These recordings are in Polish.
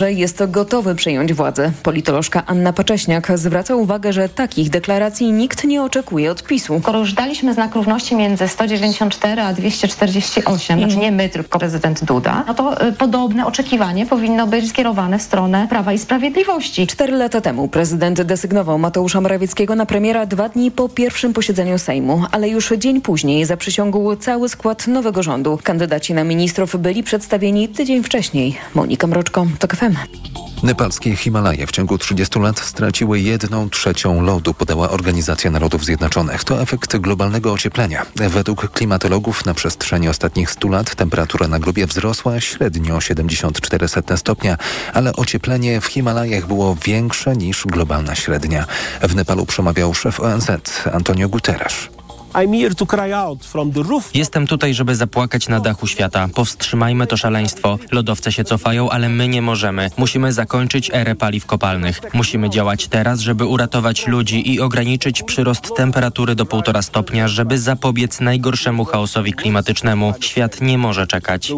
że jest gotowy przejąć władzę. Politolożka Anna Pacześniak zwraca uwagę, że takich deklaracji nikt nie oczekuje od PiSu. Skoro już daliśmy znak równości między 194 a 248, Mhm. znaczy nie my, tylko prezydent Duda, no to y, podobne oczekiwanie powinno być skierowane w stronę Prawa i Sprawiedliwości. Cztery lata temu prezydent desygnował Mateusza Morawieckiego na premiera dwa dni po pierwszym posiedzeniu Sejmu, ale już dzień później zaprzysiągł cały skład nowego rządu. Kandydaci na ministrów byli przedstawieni tydzień wcześniej. Monika Mroczko, TOK FM. Nepalskie Himalaje w ciągu 30 lat straciły jedną trzecią lodu, podała Organizacja Narodów Zjednoczonych. To efekt globalnego ocieplenia. Według klimatologów na przestrzeni ostatnich 100 lat temperatura na globie wzrosła średnio 74 stopnia, ale ocieplenie w Himalajach było większe niż globalna średnia. W Nepalu przemawiał szef ONZ Antonio Guterres. Jestem tutaj, żeby zapłakać na dachu świata. Powstrzymajmy to szaleństwo. Lodowce się cofają, ale my nie możemy. Musimy zakończyć erę paliw kopalnych. Musimy działać teraz, żeby uratować ludzi i ograniczyć przyrost temperatury do 1,5 stopnia, żeby zapobiec najgorszemu chaosowi klimatycznemu. Świat nie może czekać.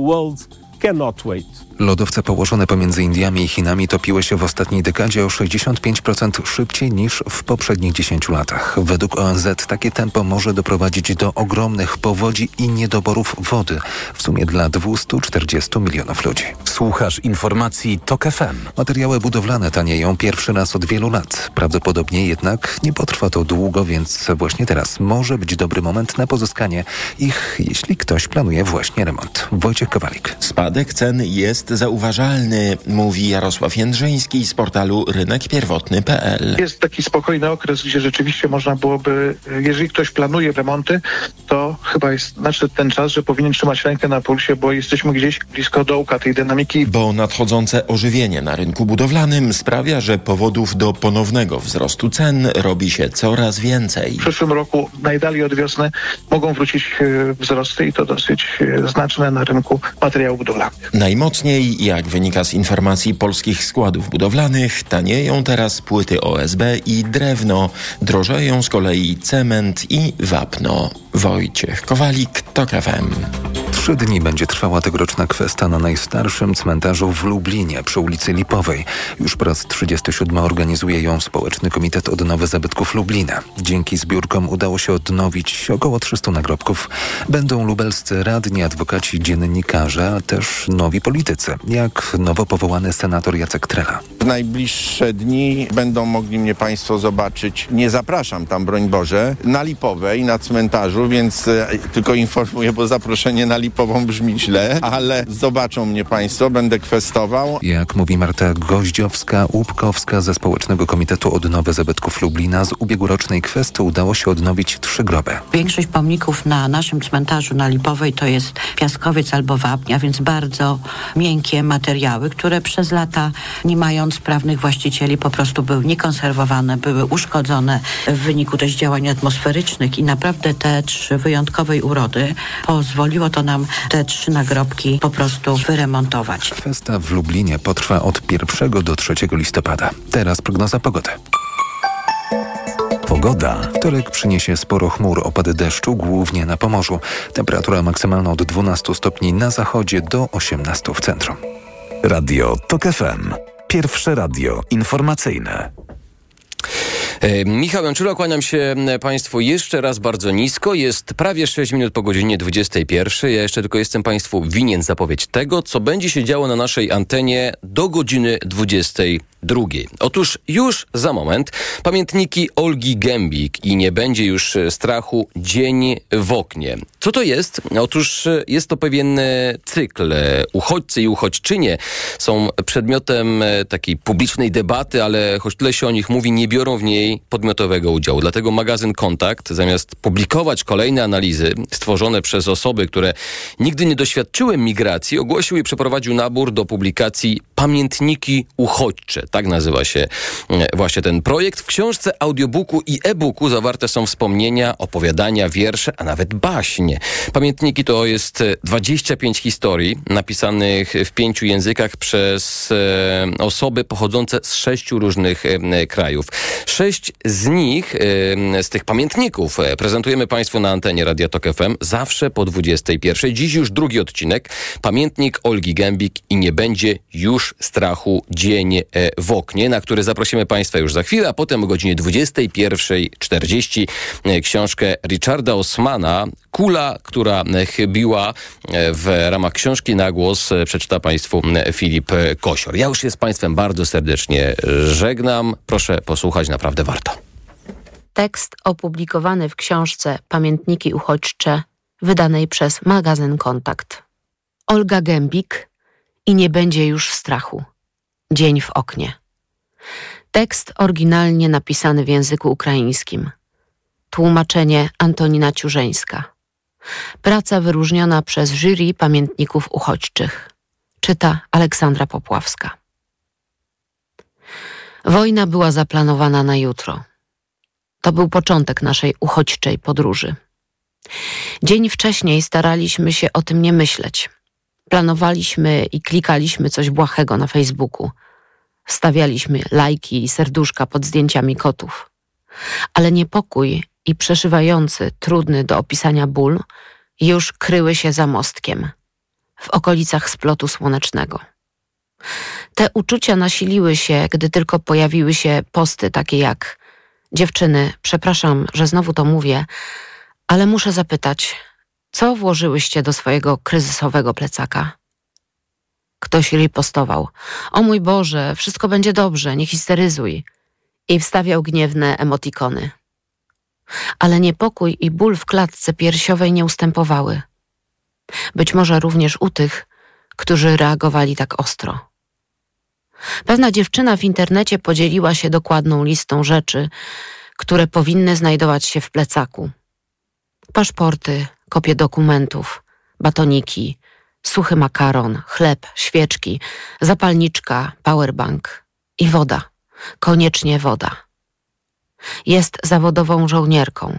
Lodowce położone pomiędzy Indiami i Chinami topiły się w ostatniej dekadzie o 65% szybciej niż w poprzednich 10 latach. Według ONZ takie tempo może doprowadzić do ogromnych powodzi i niedoborów wody, w sumie dla 240 milionów ludzi. Słuchasz informacji TOK FM. Materiały budowlane tanieją pierwszy raz od wielu lat. Prawdopodobnie jednak nie potrwa to długo, więc właśnie teraz może być dobry moment na pozyskanie ich, jeśli ktoś planuje właśnie remont. Wojciech Kowalik. Spadek cen jest zauważalny, mówi Jarosław Jędrzyński z portalu rynekpierwotny.pl. Jest taki spokojny okres, gdzie rzeczywiście można byłoby, jeżeli ktoś planuje remonty, to chyba jest nadszedł ten czas, że powinien trzymać rękę na pulsie, bo jesteśmy gdzieś blisko dołka tej dynamiki. Bo nadchodzące ożywienie na rynku budowlanym sprawia, że powodów do ponownego wzrostu cen robi się coraz więcej. W przyszłym roku, najdalej od wiosny, mogą wrócić e, wzrosty i to dosyć e, znaczne na rynku materiałów budowlanych. Najmocniej, jak wynika z informacji polskich składów budowlanych, tanieją teraz płyty OSB i drewno, drożeją z kolei cement i wapno. Wojciech Kowalik, TOK FM. Trzy dni będzie trwała tegoroczna kwesta na najstarszym cmentarzu w Lublinie przy ulicy Lipowej. Już po raz 37 organizuje ją Społeczny Komitet Odnowy Zabytków Lublina. Dzięki zbiórkom udało się odnowić około 300 nagrobków. Będą lubelscy radni, adwokaci, dziennikarze, a też nowi politycy, jak nowo powołany senator Jacek Trela. W najbliższe dni będą mogli mnie Państwo zobaczyć, nie zapraszam tam, broń Boże, na Lipowej, na cmentarzu, więc e, tylko informuję, bo zaproszenie na Lipową brzmi źle, ale zobaczą mnie Państwo, będę kwestował. Jak mówi Marta Goździowska-Łupkowska ze Społecznego Komitetu Odnowy Zabytków Lublina, z ubiegłorocznej kwesty udało się odnowić trzy groby. Większość pomników na naszym cmentarzu na Lipowej to jest piaskowiec albo wapnia, więc bardzo miękkie materiały, które przez lata, nie mając prawnych właścicieli, po prostu były niekonserwowane, były uszkodzone w wyniku też działań atmosferycznych i naprawdę te trzy wyjątkowej urody pozwoliło to nam te trzy nagrobki po prostu wyremontować. Kwesta w Lublinie potrwa od 1 do 3 listopada. Teraz prognoza pogody. Pogoda. Wtorek przyniesie sporo chmur, opady deszczu, głównie na Pomorzu. Temperatura maksymalna od 12 stopni na zachodzie do 18 w centrum. Radio TOK FM. Pierwsze radio informacyjne. E, Michał Janczula, kłaniam się Państwu jeszcze raz bardzo nisko. Jest prawie 6 minut po godzinie 21. Ja jeszcze tylko jestem Państwu winien zapowiedź tego, co będzie się działo na naszej antenie do godziny 22. Otóż już za moment pamiętniki Olgi Gębik i nie będzie już e, strachu dzień w oknie. Co to jest? Otóż e, jest to pewien cykl. Uchodźcy i uchodźczynie są przedmiotem takiej publicznej debaty, ale choć tyle się o nich mówi, nie biorą w niej podmiotowego udziału. Dlatego magazyn Kontakt, zamiast publikować kolejne analizy stworzone przez osoby, które nigdy nie doświadczyły migracji, ogłosił i przeprowadził nabór do publikacji Pamiętniki Uchodźcze. Tak nazywa się e, właśnie ten projekt. W książce, audiobooku i e-booku zawarte są wspomnienia, opowiadania, wiersze, a nawet baśnie. Pamiętniki to jest 25 historii napisanych w pięciu językach przez e, osoby pochodzące z sześciu różnych e, krajów. Sześć z nich, z tych pamiętników, prezentujemy Państwu na antenie Radia Tok FM zawsze po 21. Dziś już drugi odcinek. Pamiętnik Olgi Gębik i nie będzie już strachu dzień e, w oknie, na który zaprosimy Państwa już za chwilę, a potem o godzinie 21.40 e, książkę Richarda Osmana Kula, która e, chybiła w ramach książki na głos przeczyta Państwu Filip Kosior. Ja już się z Państwem bardzo serdecznie żegnam. Proszę posłuchać, naprawdę warto. Tekst opublikowany w książce Pamiętniki uchodźcze wydanej przez magazyn Kontakt. Olga Gębik i nie będzie już strachu. Dzień w oknie. Tekst oryginalnie napisany w języku ukraińskim. Tłumaczenie Antonina Ciużeńska. Praca wyróżniona przez jury pamiętników uchodźczych. Czyta Aleksandra Popławska. Wojna była zaplanowana na jutro. To był początek naszej uchodźczej podróży. Dzień wcześniej staraliśmy się o tym nie myśleć. Planowaliśmy i klikaliśmy coś błahego na Facebooku. Stawialiśmy lajki i serduszka pod zdjęciami kotów. Ale niepokój i przeszywający, trudny do opisania ból już kryły się za mostkiem, w okolicach splotu słonecznego. Te uczucia nasiliły się, gdy tylko pojawiły się posty takie jak Dziewczyny, przepraszam, że znowu to mówię, ale muszę zapytać, co włożyłyście do swojego kryzysowego plecaka? Ktoś ripostował. O mój Boże, wszystko będzie dobrze, nie histeryzuj. I wstawiał gniewne emotikony. Ale niepokój i ból w klatce piersiowej nie ustępowały. Być może również u tych, którzy reagowali tak ostro. Pewna dziewczyna w internecie podzieliła się dokładną listą rzeczy, które powinny znajdować się w plecaku. Paszporty, kopie dokumentów, batoniki, suchy makaron, chleb, świeczki, zapalniczka, powerbank i woda. Koniecznie woda. Jest zawodową żołnierką.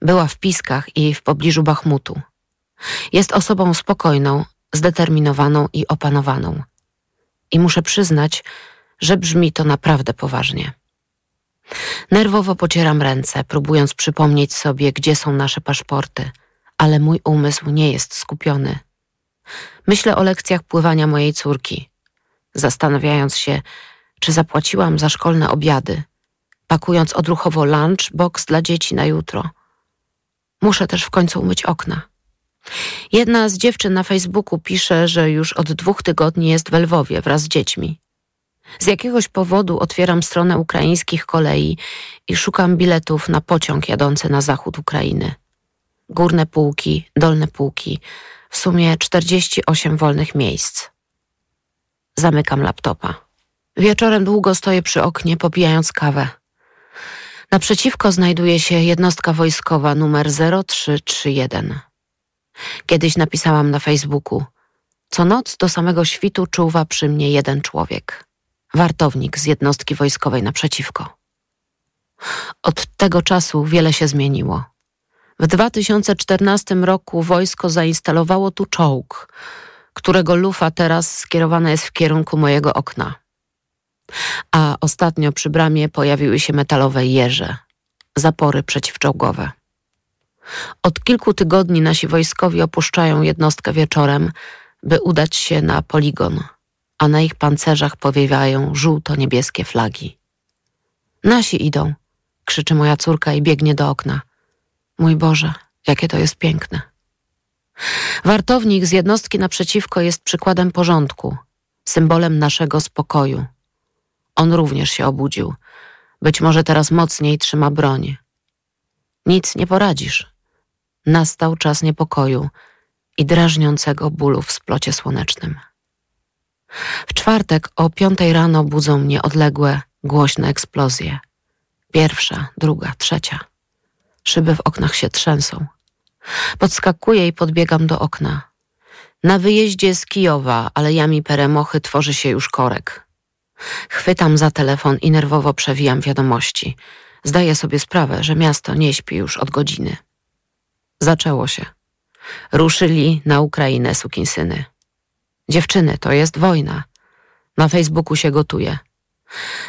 Była w Piskach i w pobliżu Bachmutu. Jest osobą spokojną, zdeterminowaną i opanowaną. I muszę przyznać, że brzmi to naprawdę poważnie. Nerwowo pocieram ręce, próbując przypomnieć sobie, gdzie są nasze paszporty, ale mój umysł nie jest skupiony. Myślę o lekcjach pływania mojej córki, zastanawiając się, czy zapłaciłam za szkolne obiady, pakując odruchowo lunchbox dla dzieci na jutro. Muszę też w końcu umyć okna. Jedna z dziewczyn na Facebooku pisze, że już od dwóch tygodni jest w Lwowie wraz z dziećmi. Z jakiegoś powodu otwieram stronę ukraińskich kolei i szukam biletów na pociąg jadący na zachód Ukrainy. Górne półki, dolne półki, w sumie 48 wolnych miejsc. Zamykam laptopa. Wieczorem długo stoję przy oknie, popijając kawę. Naprzeciwko znajduje się jednostka wojskowa numer 0331. Kiedyś napisałam na Facebooku: Co noc do samego świtu czuwa przy mnie jeden człowiek wartownik z jednostki wojskowej naprzeciwko. Od tego czasu wiele się zmieniło. W 2014 roku wojsko zainstalowało tu czołg, którego lufa teraz skierowana jest w kierunku mojego okna. A ostatnio przy bramie pojawiły się metalowe jeże, zapory przeciwczołgowe. Od kilku tygodni nasi wojskowi opuszczają jednostkę wieczorem, by udać się na poligon – a na ich pancerzach powiewają żółto-niebieskie flagi. Nasi idą, krzyczy moja córka i biegnie do okna. Mój Boże, jakie to jest piękne. Wartownik z jednostki naprzeciwko jest przykładem porządku, symbolem naszego spokoju. On również się obudził. Być może teraz mocniej trzyma broń. Nic nie poradzisz. Nastał czas niepokoju i drażniącego bólu w splocie słonecznym. W czwartek o piątej rano budzą mnie odległe, głośne eksplozje. Pierwsza, druga, trzecia. Szyby w oknach się trzęsą. Podskakuję i podbiegam do okna. Na wyjeździe z Kijowa, alejami Peremochy tworzy się już korek. Chwytam za telefon i nerwowo przewijam wiadomości. Zdaję sobie sprawę, że miasto nie śpi już od godziny. Zaczęło się. Ruszyli na Ukrainę sukinsyny. Dziewczyny, to jest wojna. Na Facebooku się gotuje.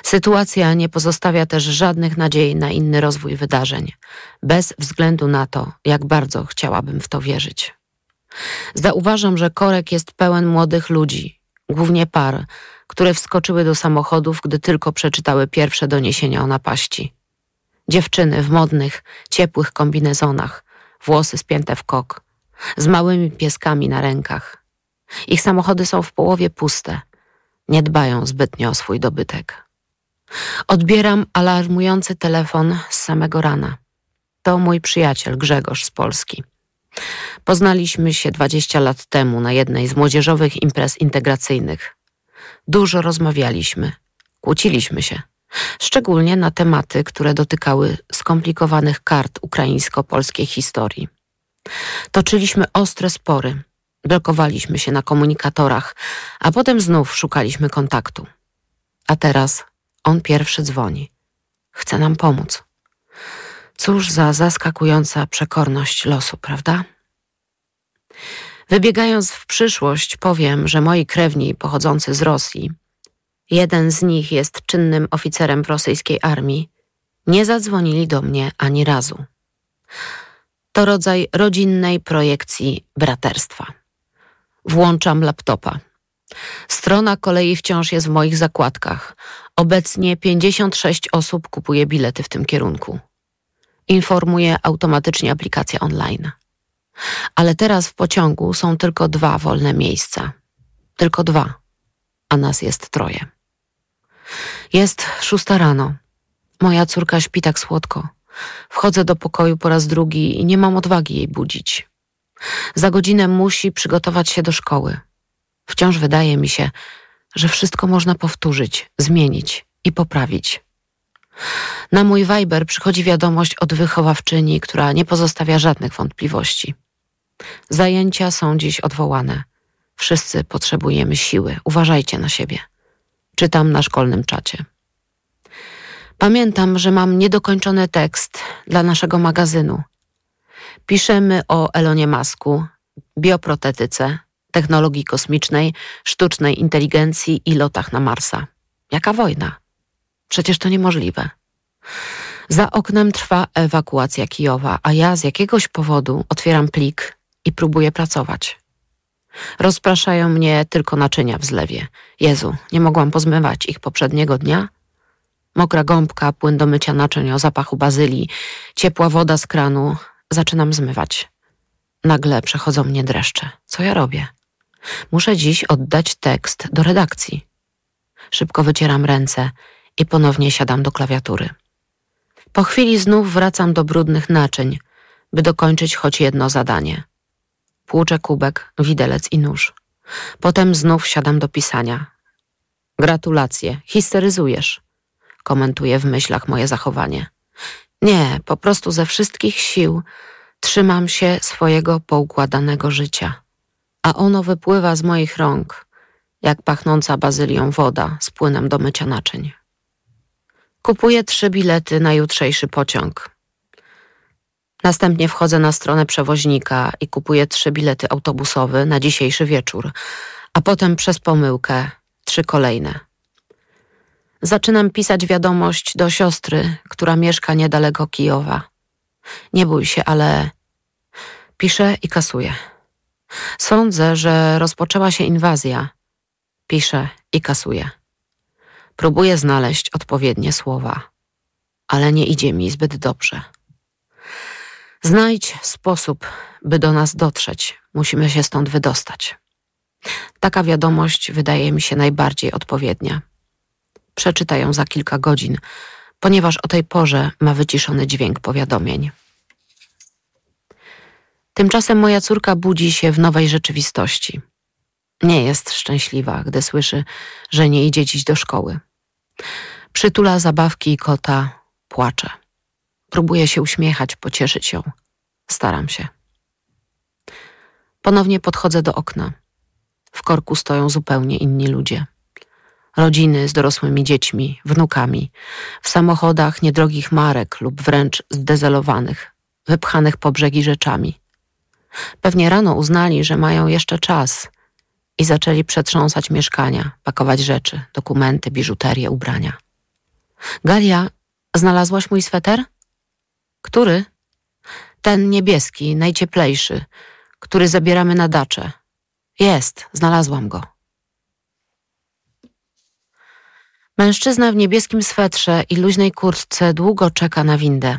Sytuacja nie pozostawia też żadnych nadziei na inny rozwój wydarzeń, bez względu na to, jak bardzo chciałabym w to wierzyć. Zauważam, że korek jest pełen młodych ludzi, głównie par, które wskoczyły do samochodów, gdy tylko przeczytały pierwsze doniesienia o napaści. Dziewczyny w modnych, ciepłych kombinezonach, włosy spięte w kok, z małymi pieskami na rękach. Ich samochody są w połowie puste, nie dbają zbytnio o swój dobytek. Odbieram alarmujący telefon z samego rana. To mój przyjaciel Grzegorz z Polski. Poznaliśmy się 20 lat temu na jednej z młodzieżowych imprez integracyjnych. Dużo rozmawialiśmy, kłóciliśmy się, szczególnie na tematy, które dotykały skomplikowanych kart ukraińsko-polskiej historii. Toczyliśmy ostre spory, blokowaliśmy się na komunikatorach, a potem znów szukaliśmy kontaktu. A teraz on pierwszy dzwoni. Chce nam pomóc. Cóż za zaskakująca przekorność losu, prawda? Wybiegając w przyszłość, powiem, że moi krewni pochodzący z Rosji, jeden z nich jest czynnym oficerem w rosyjskiej armii, nie zadzwonili do mnie ani razu. To rodzaj rodzinnej projekcji braterstwa. Włączam laptopa. Strona kolei wciąż jest w moich zakładkach. Obecnie 56 osób kupuje bilety w tym kierunku. Informuje automatycznie aplikacja online. Ale teraz w pociągu są tylko dwa wolne miejsca. Tylko dwa, a nas jest troje. Jest szósta rano. Moja córka śpi tak słodko. Wchodzę do pokoju po raz drugi i nie mam odwagi jej budzić. Za godzinę musi przygotować się do szkoły. Wciąż wydaje mi się, że wszystko można powtórzyć, zmienić i poprawić. Na mój Viber przychodzi wiadomość od wychowawczyni, która nie pozostawia żadnych wątpliwości. Zajęcia są dziś odwołane. Wszyscy potrzebujemy siły. Uważajcie na siebie. Czytam na szkolnym czacie. Pamiętam, że mam niedokończony tekst dla naszego magazynu. Piszemy o Elonie Masku, bioprotetyce, technologii kosmicznej, sztucznej inteligencji i lotach na Marsa. Jaka wojna? Przecież to niemożliwe. Za oknem trwa ewakuacja Kijowa, a ja z jakiegoś powodu otwieram plik i próbuję pracować. Rozpraszają mnie tylko naczynia w zlewie. Jezu, nie mogłam pozmywać ich poprzedniego dnia? Mokra gąbka, płyn do mycia naczyń o zapachu bazylii, ciepła woda z kranu. Zaczynam zmywać. Nagle przechodzą mnie dreszcze. Co ja robię? Muszę dziś oddać tekst do redakcji. Szybko wycieram ręce i ponownie siadam do klawiatury. Po chwili znów wracam do brudnych naczyń, by dokończyć choć jedno zadanie. Płuczę kubek, widelec i nóż. Potem znów siadam do pisania. Gratulacje, histeryzujesz, komentuje w myślach moje zachowanie. Nie, po prostu ze wszystkich sił trzymam się swojego poukładanego życia, a ono wypływa z moich rąk, jak pachnąca bazylią woda z płynem do mycia naczyń. Kupuję trzy bilety na jutrzejszy pociąg. Następnie wchodzę na stronę przewoźnika i kupuję trzy bilety autobusowe na dzisiejszy wieczór, a potem przez pomyłkę trzy kolejne. Zaczynam pisać wiadomość do siostry, która mieszka niedaleko Kijowa. Nie bój się, ale piszę i kasuję. Sądzę, że rozpoczęła się inwazja. Piszę i kasuję. Próbuję znaleźć odpowiednie słowa, ale nie idzie mi zbyt dobrze. Znajdź sposób, by do nas dotrzeć. Musimy się stąd wydostać. Taka wiadomość wydaje mi się najbardziej odpowiednia. Przeczytaj ją za kilka godzin, ponieważ o tej porze ma wyciszony dźwięk powiadomień. Tymczasem moja córka budzi się w nowej rzeczywistości. Nie jest szczęśliwa, gdy słyszy, że nie idzie dziś do szkoły. Przytula zabawki i kota, płacze. Próbuję się uśmiechać, pocieszyć ją. Staram się. Ponownie podchodzę do okna. W korku stoją zupełnie inni ludzie. rodziny z dorosłymi dziećmi, wnukami, w samochodach niedrogich marek lub wręcz zdezelowanych, wypchanych po brzegi rzeczami. Pewnie rano uznali, że mają jeszcze czas i zaczęli przetrząsać mieszkania, pakować rzeczy, dokumenty, biżuterię, ubrania. Galia, znalazłaś mój sweter? Który? Ten niebieski, najcieplejszy, który zabieramy na dacze. Jest, znalazłam go. Mężczyzna w niebieskim swetrze i luźnej kurtce długo czeka na windę.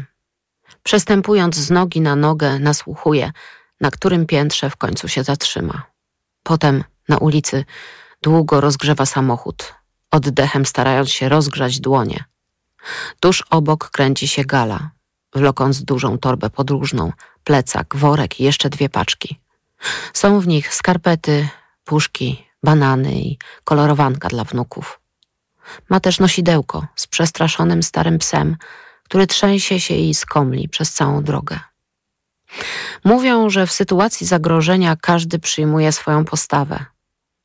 Przestępując z nogi na nogę, nasłuchuje, na którym piętrze w końcu się zatrzyma. Potem na ulicy długo rozgrzewa samochód, oddechem starając się rozgrzać dłonie. Tuż obok kręci się gala, wlokąc dużą torbę podróżną, plecak, worek i jeszcze dwie paczki. Są w nich skarpety, puszki, banany i kolorowanka dla wnuków. Ma też nosidełko z przestraszonym starym psem, który trzęsie się i skomli przez całą drogę. Mówią, że w sytuacji zagrożenia każdy przyjmuje swoją postawę.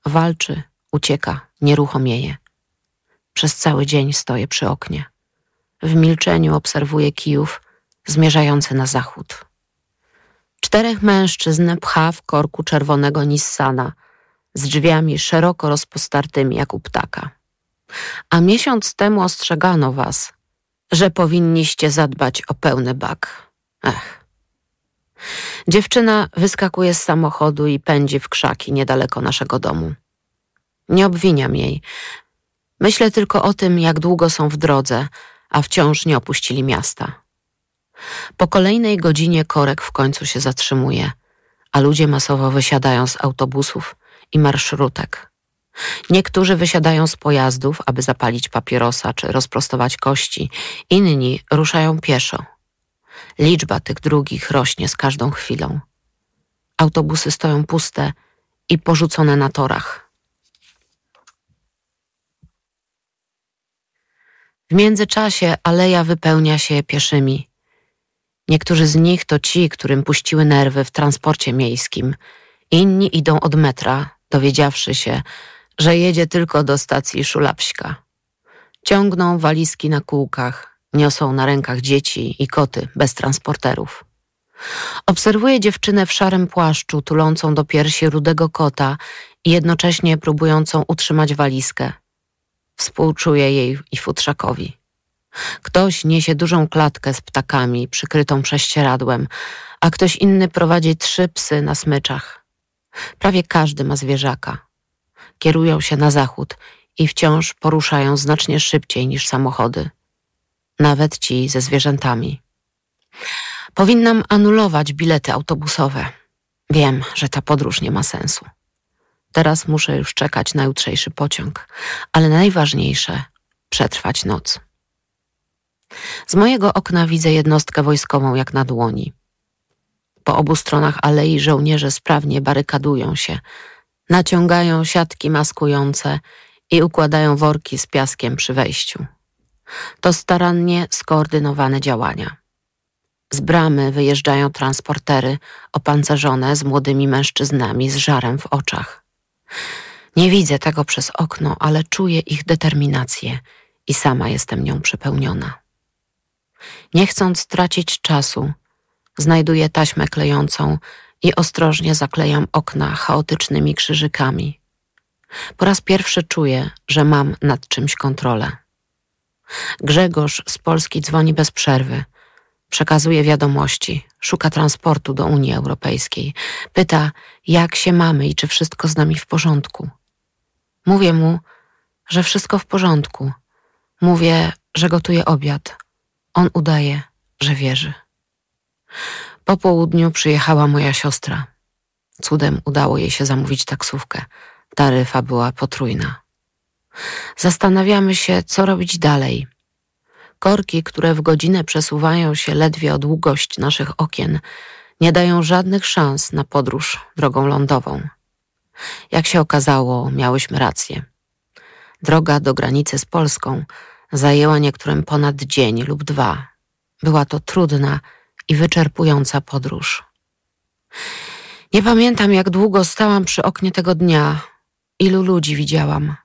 Walczy, ucieka, nieruchomieje. Przez cały dzień stoję przy oknie. W milczeniu obserwuję kijów zmierzający na zachód. Czterech mężczyzn pcha w korku czerwonego Nissana z drzwiami szeroko rozpostartymi jak u ptaka. A miesiąc temu ostrzegano was, że powinniście zadbać o pełny bak. Ech. Dziewczyna wyskakuje z samochodu i pędzi w krzaki niedaleko naszego domu. Nie obwiniam jej. Myślę tylko o tym, jak długo są w drodze, a wciąż nie opuścili miasta. Po kolejnej godzinie korek w końcu się zatrzymuje, a ludzie masowo wysiadają z autobusów i marszrutek. Niektórzy wysiadają z pojazdów, aby zapalić papierosa czy rozprostować kości, inni ruszają pieszo. Liczba tych drugich rośnie z każdą chwilą. Autobusy stoją puste i porzucone na torach. W międzyczasie aleja wypełnia się pieszymi. Niektórzy z nich to ci, którym puściły nerwy w transporcie miejskim. Inni idą od metra, dowiedziawszy się, że jedzie tylko do stacji Szulapśka. Ciągną walizki na kółkach, niosą na rękach dzieci i koty bez transporterów. Obserwuję dziewczynę w szarym płaszczu, tulącą do piersi rudego kota i jednocześnie próbującą utrzymać walizkę. Współczuję jej i futrzakowi. Ktoś niesie dużą klatkę z ptakami przykrytą prześcieradłem, a ktoś inny prowadzi trzy psy na smyczach. Prawie każdy ma zwierzaka. Kierują się na zachód i wciąż poruszają znacznie szybciej niż samochody. Nawet ci ze zwierzętami. Powinnam anulować bilety autobusowe. Wiem, że ta podróż nie ma sensu. Teraz muszę już czekać na jutrzejszy pociąg, ale najważniejsze przetrwać noc. Z mojego okna widzę jednostkę wojskową jak na dłoni. Po obu stronach alei żołnierze sprawnie barykadują się, naciągają siatki maskujące i układają worki z piaskiem przy wejściu. To starannie skoordynowane działania. Z bramy wyjeżdżają transportery opancerzone z młodymi mężczyznami z żarem w oczach. Nie widzę tego przez okno, ale czuję ich determinację i sama jestem nią przepełniona. Nie chcąc tracić czasu, znajduję taśmę klejącą i ostrożnie zaklejam okna chaotycznymi krzyżykami. Po raz pierwszy czuję, że mam nad czymś kontrolę. Grzegorz z Polski dzwoni bez przerwy. Przekazuje wiadomości, szuka transportu do Unii Europejskiej. Pyta, jak się mamy i czy wszystko z nami w porządku. Mówię mu, że wszystko w porządku. Mówię, że gotuję obiad. On udaje, że wierzy. Po południu przyjechała moja siostra. Cudem udało jej się zamówić taksówkę. Taryfa była potrójna. Zastanawiamy się, co robić dalej. Korki, które w godzinę przesuwają się ledwie o długość naszych okien, nie dają żadnych szans na podróż drogą lądową. Jak się okazało, miałyśmy rację. Droga do granicy z Polską zajęła niektórym ponad dzień lub dwa. Była to trudna i wyczerpująca podróż. Nie pamiętam, jak długo stałam przy oknie tego dnia, ilu ludzi widziałam.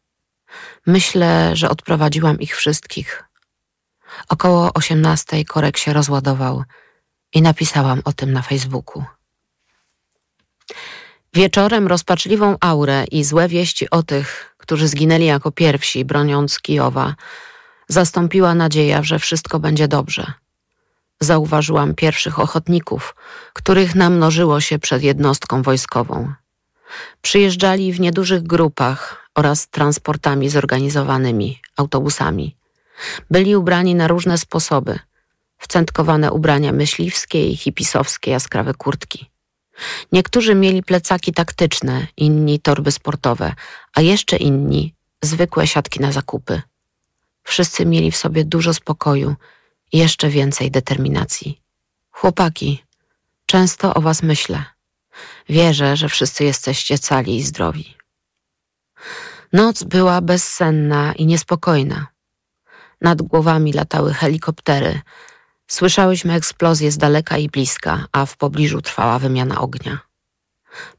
Myślę, że odprowadziłam ich wszystkich. Około osiemnastej korek się rozładował i napisałam o tym na Facebooku. Wieczorem rozpaczliwą aurę i złe wieści o tych, którzy zginęli jako pierwsi, broniąc Kijowa, zastąpiła nadzieja, że wszystko będzie dobrze. Zauważyłam pierwszych ochotników, których namnożyło się przed jednostką wojskową. Przyjeżdżali w niedużych grupach oraz transportami zorganizowanymi, autobusami. Byli ubrani na różne sposoby. Wcętkowane ubrania myśliwskie i hipisowskie jaskrawe kurtki. Niektórzy mieli plecaki taktyczne, inni torby sportowe, a jeszcze inni zwykłe siatki na zakupy. Wszyscy mieli w sobie dużo spokoju i jeszcze więcej determinacji. Chłopaki, często o was myślę. Wierzę, że wszyscy jesteście cali i zdrowi. Noc była bezsenna i niespokojna. Nad głowami latały helikoptery. Słyszałyśmy eksplozje z daleka i bliska, a w pobliżu trwała wymiana ognia.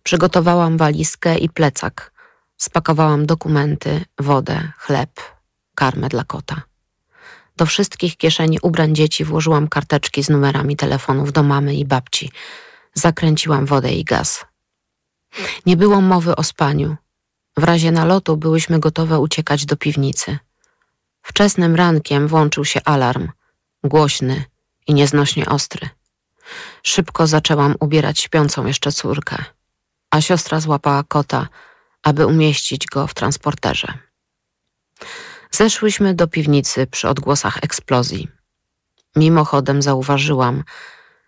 Przygotowałam walizkę i plecak. Spakowałam dokumenty, wodę, chleb, karmę dla kota. Do wszystkich kieszeni ubrań dzieci włożyłam karteczki z numerami telefonów do mamy i babci. Zakręciłam wodę i gaz. Nie było mowy o spaniu. W razie nalotu byłyśmy gotowe uciekać do piwnicy. Wczesnym rankiem włączył się alarm, głośny i nieznośnie ostry. Szybko zaczęłam ubierać śpiącą jeszcze córkę, a siostra złapała kota, aby umieścić go w transporterze. Zeszłyśmy do piwnicy przy odgłosach eksplozji. Mimochodem zauważyłam,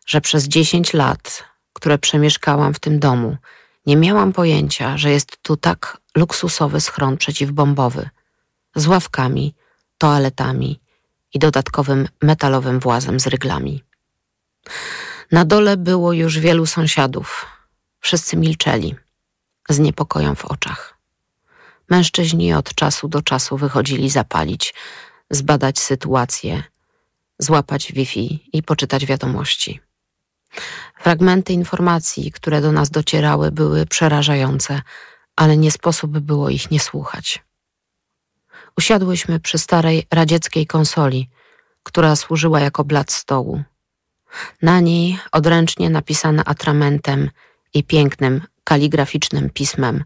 że przez dziesięć lat, które przemieszkałam w tym domu, nie miałam pojęcia, że jest tu tak luksusowy schron przeciwbombowy z ławkami, toaletami i dodatkowym metalowym włazem z ryglami. Na dole było już wielu sąsiadów. Wszyscy milczeli, z niepokojem w oczach. Mężczyźni od czasu do czasu wychodzili zapalić, zbadać sytuację, złapać Wi-Fi i poczytać wiadomości. Fragmenty informacji, które do nas docierały, były przerażające, ale nie sposób było ich nie słuchać. Usiadłyśmy przy starej radzieckiej konsoli, która służyła jako blat stołu. Na niej, odręcznie napisane atramentem i pięknym, kaligraficznym pismem,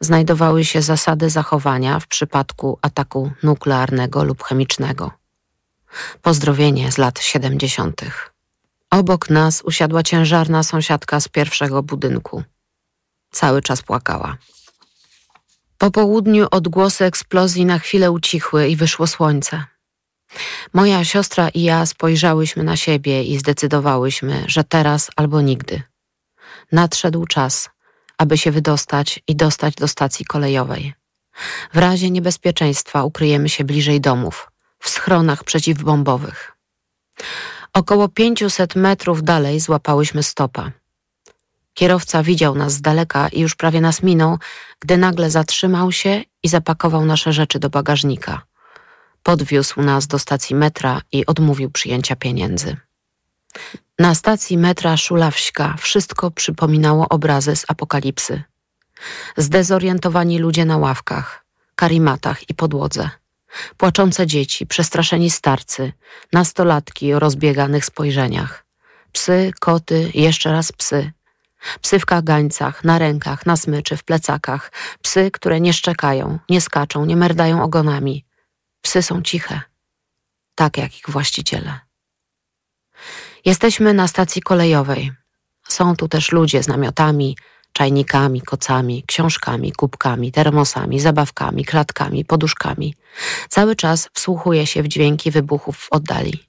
znajdowały się zasady zachowania w przypadku ataku nuklearnego lub chemicznego. Pozdrowienie z lat siedemdziesiątych. Obok nas usiadła ciężarna sąsiadka z pierwszego budynku. Cały czas płakała. Po południu odgłosy eksplozji na chwilę ucichły i wyszło słońce. Moja siostra i ja spojrzałyśmy na siebie i zdecydowałyśmy, że teraz albo nigdy. Nadszedł czas, aby się wydostać i dostać do stacji kolejowej. W razie niebezpieczeństwa ukryjemy się bliżej domów, w schronach przeciwbombowych. Około pięciuset metrów dalej złapałyśmy stopa. Kierowca widział nas z daleka i już prawie nas minął, gdy nagle zatrzymał się i zapakował nasze rzeczy do bagażnika. Podwiózł nas do stacji metra i odmówił przyjęcia pieniędzy. Na stacji metra Szulawśka wszystko przypominało obrazy z apokalipsy. Zdezorientowani ludzie na ławkach, karimatach i podłodze. Płaczące dzieci, przestraszeni starcy, nastolatki o rozbieganych spojrzeniach. Psy, koty, jeszcze raz psy. Psy w kagańcach, na rękach, na smyczy, w plecakach. Psy, które nie szczekają, nie skaczą, nie merdają ogonami. Psy są ciche, tak jak ich właściciele. Jesteśmy na stacji kolejowej. Są tu też ludzie z namiotami, czajnikami, kocami, książkami, kubkami, termosami, zabawkami, klatkami, poduszkami. Cały czas wsłuchuje się w dźwięki wybuchów w oddali.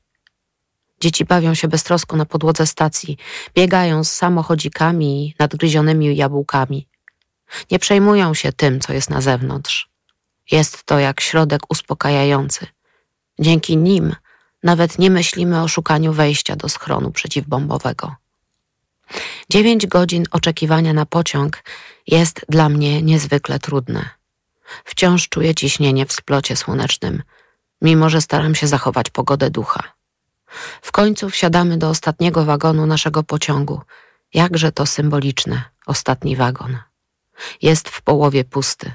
Dzieci bawią się beztrosko na podłodze stacji, biegają z samochodzikami i nadgryzionymi jabłkami. Nie przejmują się tym, co jest na zewnątrz. Jest to jak środek uspokajający. Dzięki nim nawet nie myślimy o szukaniu wejścia do schronu przeciwbombowego. Dziewięć godzin oczekiwania na pociąg jest dla mnie niezwykle trudne. Wciąż czuję ciśnienie w splocie słonecznym, mimo że staram się zachować pogodę ducha. W końcu wsiadamy do ostatniego wagonu naszego pociągu. Jakże to symboliczne, ostatni wagon. Jest w połowie pusty.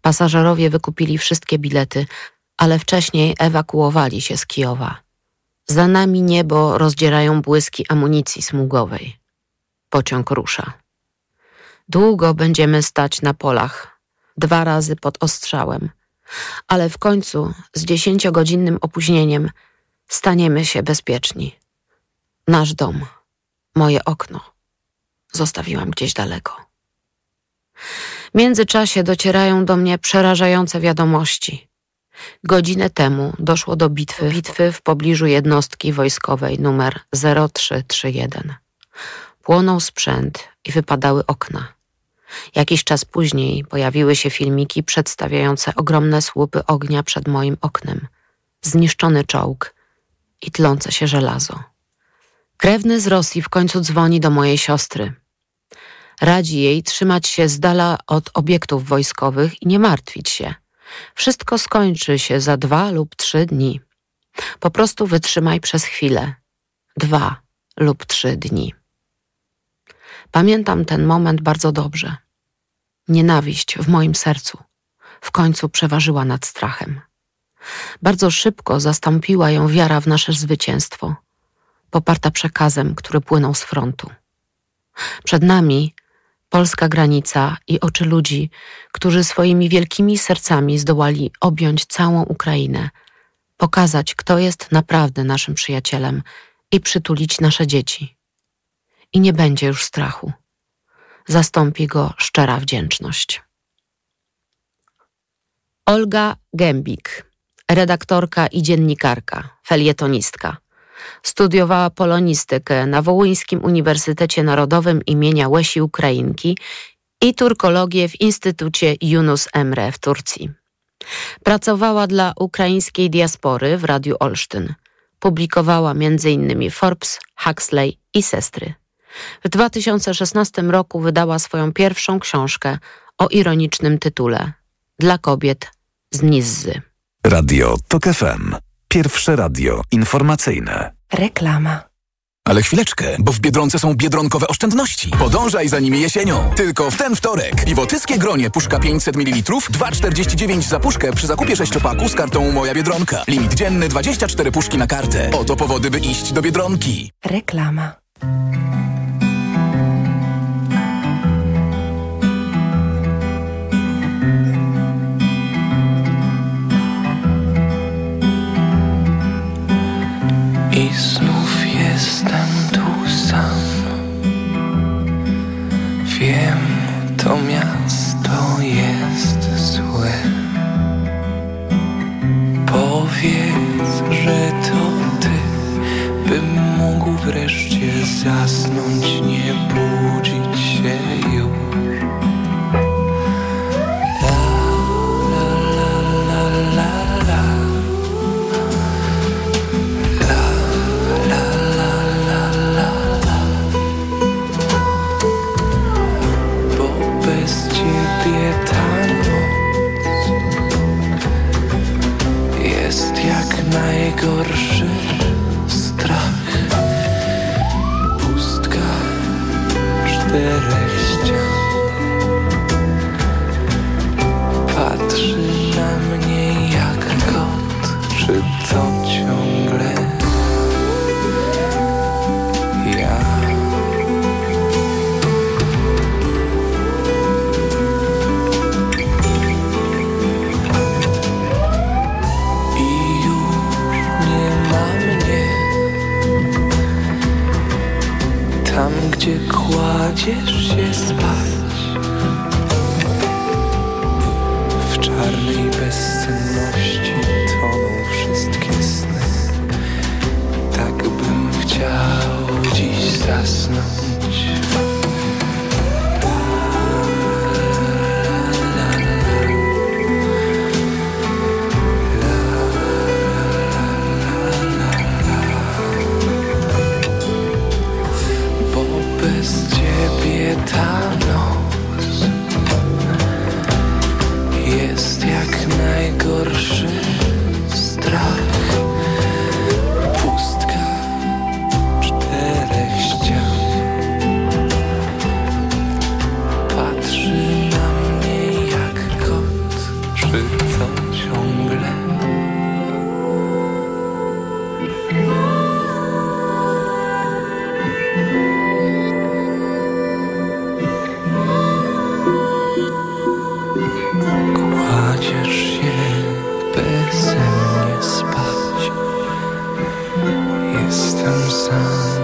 Pasażerowie wykupili wszystkie bilety, ale wcześniej ewakuowali się z Kijowa. Za nami niebo rozdzierają błyski amunicji smugowej. Pociąg rusza. Długo będziemy stać na polach, dwa razy pod ostrzałem, ale w końcu z dziesięciogodzinnym opóźnieniem staniemy się bezpieczni. Nasz dom, moje okno, zostawiłam gdzieś daleko. W międzyczasie docierają do mnie przerażające wiadomości. Godzinę temu doszło do bitwy, bitwy w pobliżu jednostki wojskowej numer 0331. Płonął sprzęt i wypadały okna. Jakiś czas później pojawiły się filmiki przedstawiające ogromne słupy ognia przed moim oknem, zniszczony czołg i tlące się żelazo. Krewny z Rosji w końcu dzwoni do mojej siostry. Radzi jej trzymać się z dala od obiektów wojskowych i nie martwić się. Wszystko skończy się za dwa lub trzy dni. Po prostu wytrzymaj przez chwilę. Dwa lub trzy dni. Pamiętam ten moment bardzo dobrze. Nienawiść w moim sercu w końcu przeważyła nad strachem. Bardzo szybko zastąpiła ją wiara w nasze zwycięstwo, poparta przekazem, który płynął z frontu. Przed nami polska granica i oczy ludzi, którzy swoimi wielkimi sercami zdołali objąć całą Ukrainę, pokazać, kto jest naprawdę naszym przyjacielem i przytulić nasze dzieci. I nie będzie już strachu. Zastąpi go szczera wdzięczność. Olga Gębik, redaktorka i dziennikarka, felietonistka. Studiowała polonistykę na Wołyńskim Uniwersytecie Narodowym imienia Łesi Ukrainki i turkologię w Instytucie Yunus Emre w Turcji. Pracowała dla ukraińskiej diaspory w Radiu Olsztyn. Publikowała m.in. Forbes, Huxley i Sestry. W 2016 roku wydała swoją pierwszą książkę o ironicznym tytule Dla kobiet z Nizzy. Radio TOK FM. Pierwsze radio informacyjne. Reklama. Ale chwileczkę, bo w Biedronce są biedronkowe oszczędności. Podążaj za nimi jesienią. Tylko w ten wtorek. Piwotyskie gronie puszka 500 ml, 2,49 za puszkę przy zakupie sześciopaku z kartą Moja Biedronka. Limit dzienny 24 puszki na kartę. Oto powody, by iść do Biedronki. Reklama. I znów jestem tu sam. Wiem, to miasto jest złe. Powiedz, że to ty, bym mógł wreszcie zasnąć, nie budzić się najgorszy System sound.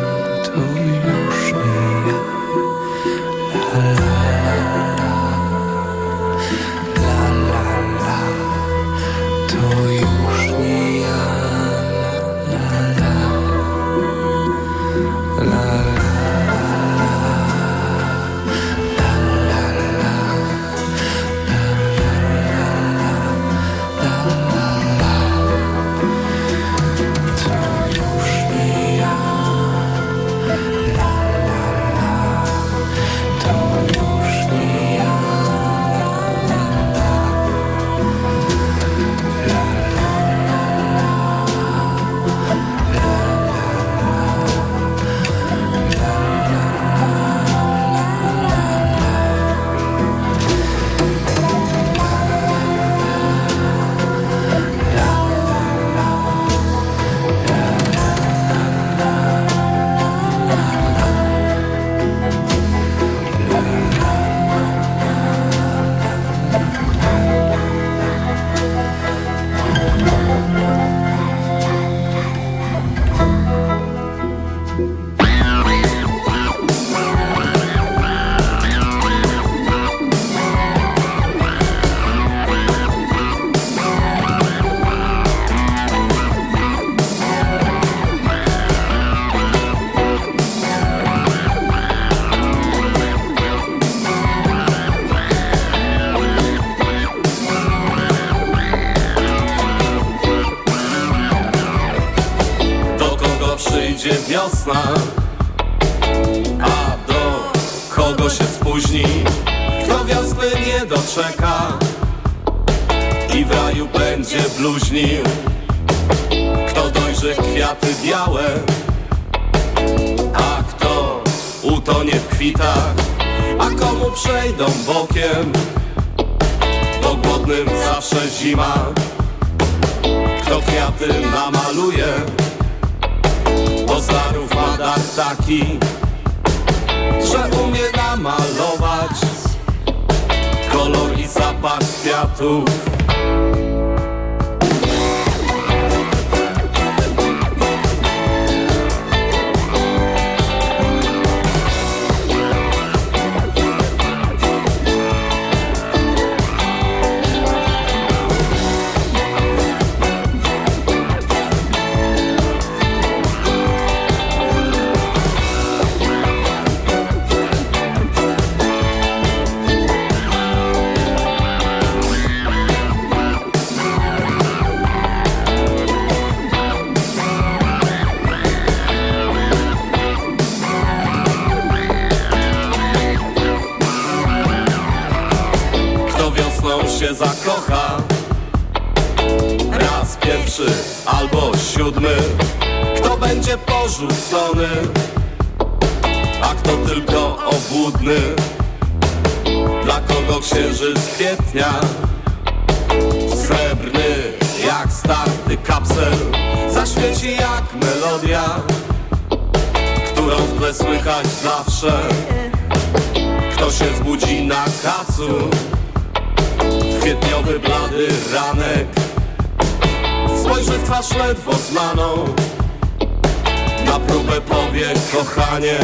Będzie wiosna A do kogo się spóźni? Kto wiosny nie doczeka I w raju będzie bluźnił Kto dojrze kwiaty białe A kto utonie w kwitach? A komu przejdą bokiem? Bo głodnym zawsze zima. Kto kwiaty namaluje Poznarów ma taki Że umie namalować Kolor i zapach kwiatów Kto będzie porzucony? A kto tylko obłudny? Dla kogo księżyc kwietnia? Srebrny jak starty kapsel. Zaświeci jak melodia Którą w tle słychać zawsze. Kto się zbudzi na kacu? W kwietniowy blady ranek Spojrzy w twarz ledwo znaną? Na próbę powie kochanie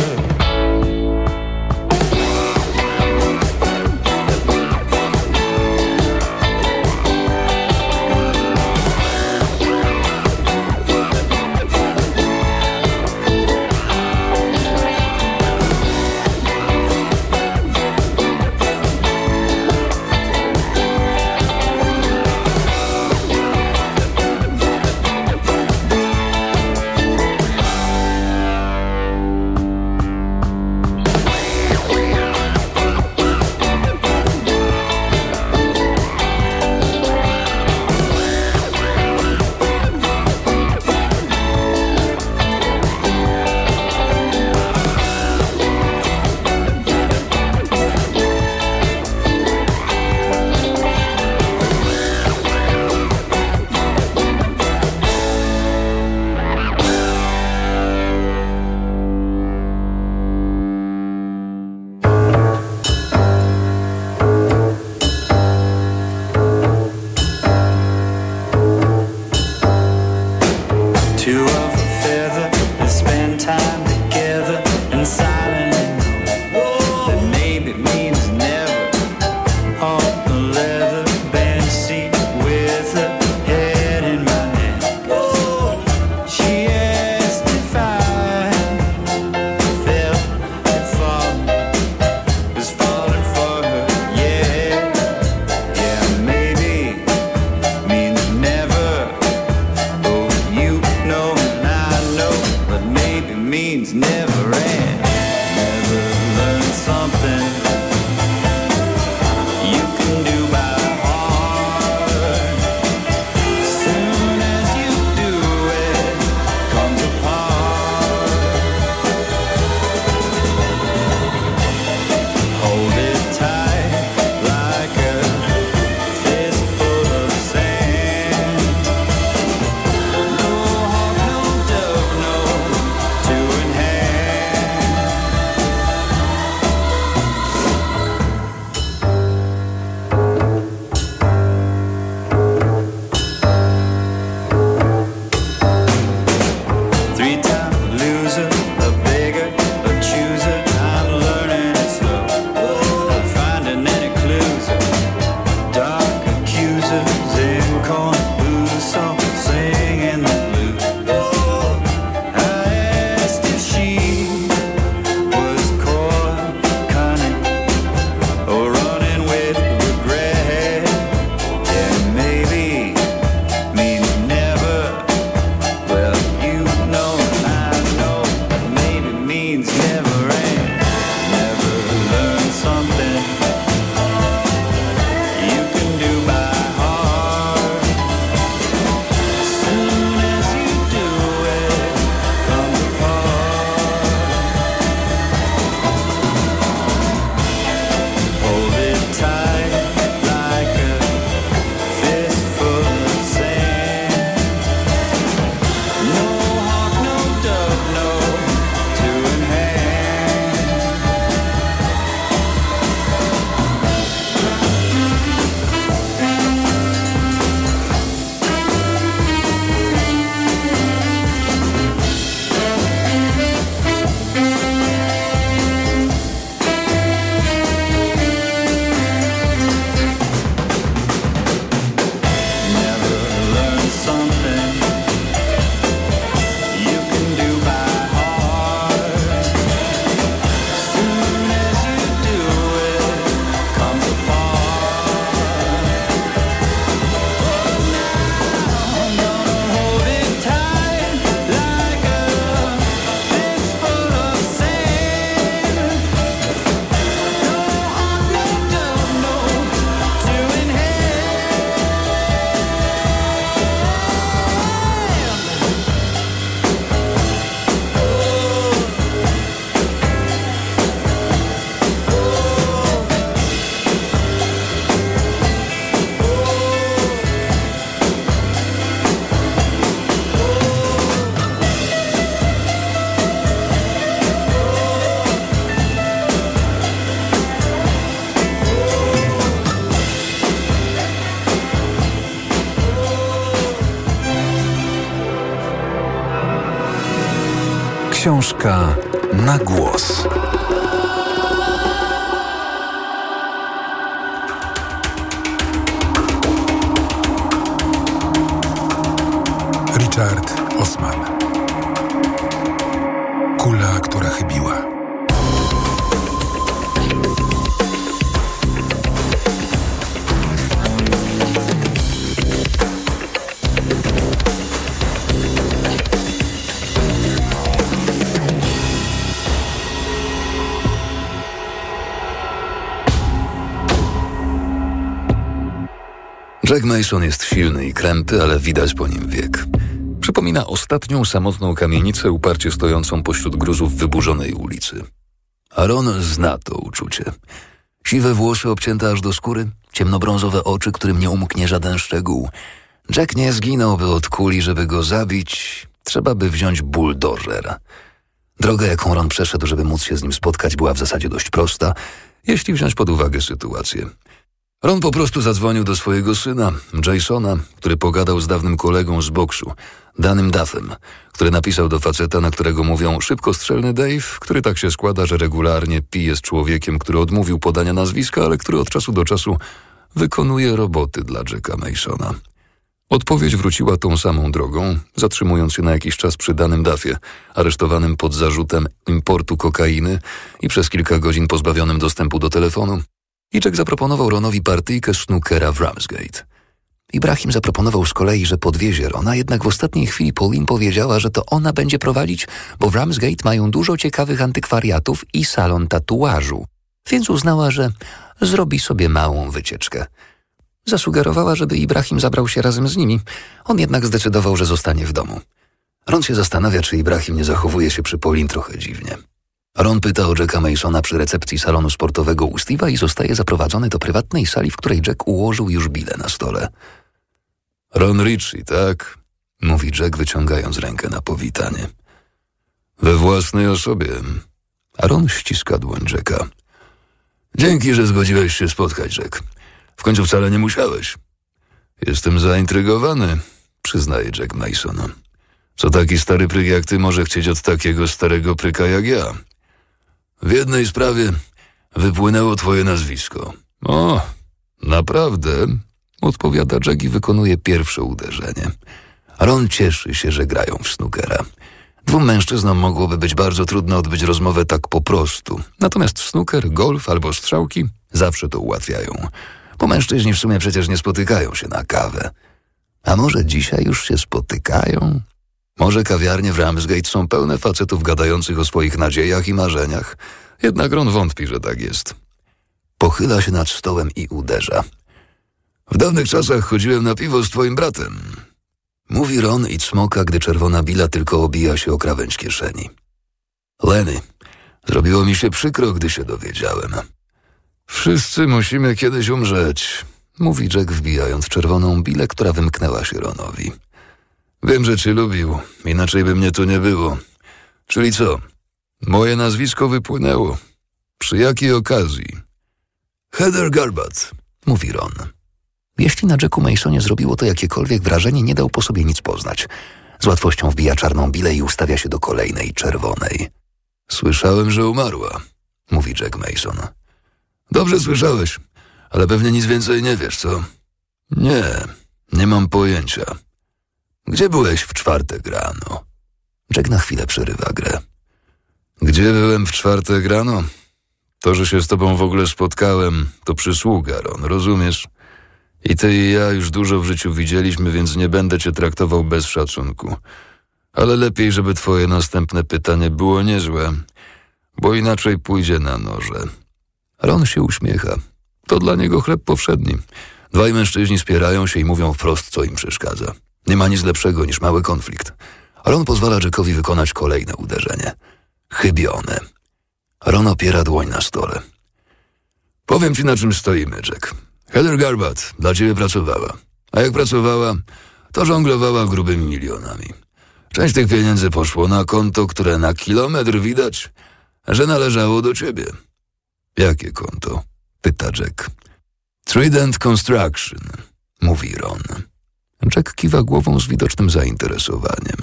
Książka na głos. Richard Osman. Jack Mason jest silny i krępy, ale widać po nim wiek. Przypomina ostatnią samotną kamienicę uparcie stojącą pośród gruzów wyburzonej ulicy. Aaron zna to uczucie. Siwe włosy obcięte aż do skóry, ciemnobrązowe oczy, którym nie umknie żaden szczegół. Jack nie zginąłby od kuli, żeby go zabić. Trzeba by wziąć buldożer. Droga, jaką Ron przeszedł, żeby móc się z nim spotkać, była w zasadzie dość prosta, jeśli wziąć pod uwagę sytuację. Ron po prostu zadzwonił do swojego syna, Jasona, który pogadał z dawnym kolegą z boksu, Danym Duffem, który napisał do faceta, na którego mówią szybkostrzelny Dave, który tak się składa, że regularnie pije z człowiekiem, który odmówił podania nazwiska, ale który od czasu do czasu wykonuje roboty dla Jacka Masona. Odpowiedź wróciła tą samą drogą, zatrzymując się na jakiś czas przy danym Duffie, aresztowanym pod zarzutem importu kokainy i przez kilka godzin pozbawionym dostępu do telefonu, i Jack zaproponował Ronowi partyjkę snookera w Ramsgate. Ibrahim zaproponował z kolei, że podwiezie Rona, jednak w ostatniej chwili Pauline powiedziała, że to ona będzie prowadzić, bo w Ramsgate mają dużo ciekawych antykwariatów i salon tatuażu, więc uznała, że zrobi sobie małą wycieczkę. Zasugerowała, żeby Ibrahim zabrał się razem z nimi. On jednak zdecydował, że zostanie w domu. Ron się zastanawia, czy Ibrahim nie zachowuje się przy Pauline trochę dziwnie. Ron pyta o Jacka Masona przy recepcji salonu sportowego u Steve'a i zostaje zaprowadzony do prywatnej sali, w której Jack ułożył już bile na stole. Ron Ritchie, tak? Mówi Jack, wyciągając rękę na powitanie. We własnej osobie. A Ron ściska dłoń Jacka. Dzięki, że zgodziłeś się spotkać, Jack. W końcu wcale nie musiałeś. Jestem zaintrygowany, przyznaje Jack Mason. Co taki stary pryk jak ty może chcieć od takiego starego pryka jak ja? W jednej sprawie wypłynęło twoje nazwisko. O, naprawdę? Odpowiada Jack i wykonuje pierwsze uderzenie. Ron cieszy się, że grają w snookera. Dwóm mężczyznom mogłoby być bardzo trudno odbyć rozmowę tak po prostu. Natomiast snooker, golf albo strzałki zawsze to ułatwiają. Bo mężczyźni w sumie przecież nie spotykają się na kawę. A może dzisiaj już się spotykają? Może kawiarnie w Ramsgate są pełne facetów gadających o swoich nadziejach i marzeniach? Jednak Ron wątpi, że tak jest. Pochyla się nad stołem i uderza. W dawnych czasach chodziłem na piwo z twoim bratem. Mówi Ron i cmoka, gdy czerwona bila tylko obija się o krawędź kieszeni. Lenny, zrobiło mi się przykro, gdy się dowiedziałem. Wszyscy musimy kiedyś umrzeć, mówi Jack wbijając czerwoną bilę, która wymknęła się Ronowi. Wiem, że cię lubił, inaczej by mnie tu nie było. Czyli co? Moje nazwisko wypłynęło. Przy jakiej okazji? Heather Garbat, mówi Ron. Jeśli na Jacku Masonie zrobiło to jakiekolwiek wrażenie, nie dał po sobie nic poznać. Z łatwością wbija czarną bilę i ustawia się do kolejnej, czerwonej. Słyszałem, że umarła, mówi Jack Mason. Dobrze słyszałeś, ale pewnie nic więcej nie wiesz, co? Nie, nie mam pojęcia. Gdzie byłeś w czwartek rano? Jack na chwilę przerywa grę. Gdzie byłem w czwartek rano? To, że się z tobą w ogóle spotkałem, to przysługa, Ron, rozumiesz? I ty i ja już dużo w życiu widzieliśmy, więc nie będę cię traktował bez szacunku. Ale lepiej, żeby twoje następne pytanie było niezłe, bo inaczej pójdzie na noże. Ron się uśmiecha. To dla niego chleb powszedni. Dwaj mężczyźni spierają się i mówią wprost, co im przeszkadza. Nie ma nic lepszego niż mały konflikt. Ron pozwala Jackowi wykonać kolejne uderzenie. Chybione. Ron opiera dłoń na stole. Powiem ci, na czym stoimy, Jack. Heather Garbat dla ciebie pracowała. A jak pracowała, to żonglowała grubymi milionami. Część tych pieniędzy poszło na konto, które na kilometr widać, że należało do ciebie. Jakie konto? Pyta Jack. Trident Construction, mówi Ron. Jack kiwa głową z widocznym zainteresowaniem.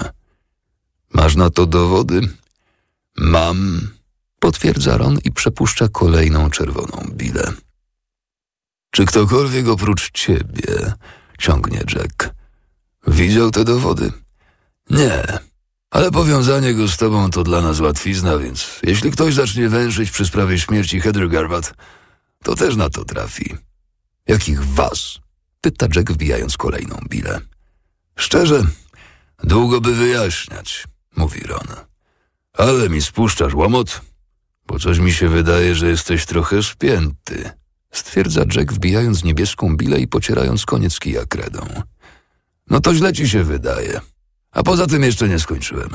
Masz na to dowody? Mam, potwierdza Ron i przepuszcza kolejną czerwoną bilę. Czy ktokolwiek oprócz ciebie, ciągnie Jack, widział te dowody? Nie, ale powiązanie go z tobą to dla nas łatwizna, więc jeśli ktoś zacznie węszyć przy sprawie śmierci Heather Garbat, to też na to trafi. Jakich was? Pyta Jack wbijając kolejną bilę. Szczerze, długo by wyjaśniać, mówi Ron. Ale mi spuszczasz łomot, bo coś mi się wydaje, że jesteś trochę spięty, stwierdza Jack wbijając niebieską bilę i pocierając koniec kija kredą. No to źle ci się wydaje. A poza tym jeszcze nie skończyłem.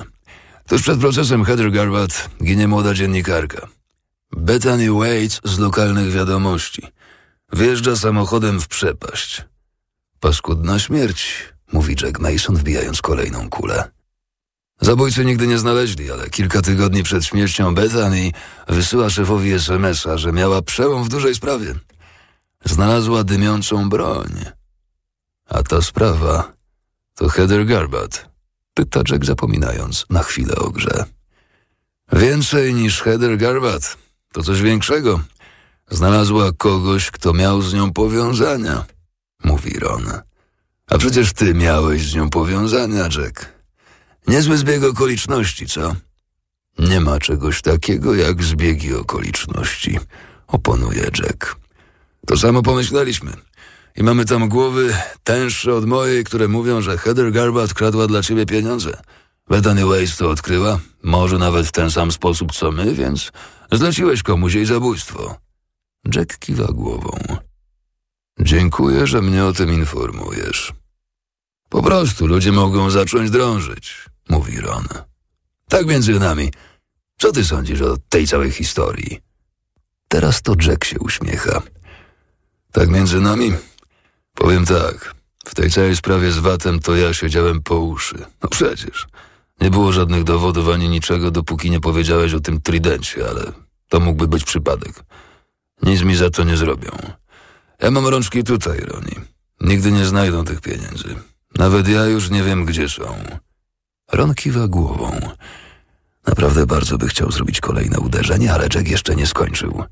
Tuż przed procesem Heather Garbat ginie młoda dziennikarka. Bethany Waits z lokalnych wiadomości. Wjeżdża samochodem w przepaść. Paskudna śmierć, mówi Jack Mason, wbijając kolejną kulę. Zabójcy nigdy nie znaleźli, ale kilka tygodni przed śmiercią Bethany wysyła szefowi SMS-a, że miała przełom w dużej sprawie. Znalazła dymiącą broń. A ta sprawa to Heather Garbat, pyta Jack zapominając na chwilę o grze. Więcej niż Heather Garbat, to coś większego. Znalazła kogoś, kto miał z nią powiązania, mówi Ron. A przecież ty miałeś z nią powiązania, Jack. Niezły zbieg okoliczności, co? Nie ma czegoś takiego jak zbiegi okoliczności, oponuje Jack. To samo pomyśleliśmy. I mamy tam głowy tęższe od mojej, które mówią, że Heather Garbat kradła dla ciebie pieniądze. Bethany Weiss to odkryła, może nawet w ten sam sposób co my, więc zleciłeś komuś jej zabójstwo. Jack kiwa głową. Dziękuję, że mnie o tym informujesz. Po prostu ludzie mogą zacząć drążyć, mówi Ron. Tak między nami. Co ty sądzisz o tej całej historii? Teraz to Jack się uśmiecha. Tak między nami? Powiem tak. W tej całej sprawie z Watem to ja siedziałem po uszy. No przecież. Nie było żadnych dowodów ani niczego, dopóki nie powiedziałeś o tym tridencie, ale to mógłby być przypadek. Nic mi za to nie zrobią. Ja mam rączki tutaj, Roni. Nigdy nie znajdą tych pieniędzy. Nawet ja już nie wiem, gdzie są. Ron kiwa głową. Naprawdę bardzo by chciał zrobić kolejne uderzenie, ale Jack jeszcze nie skończył.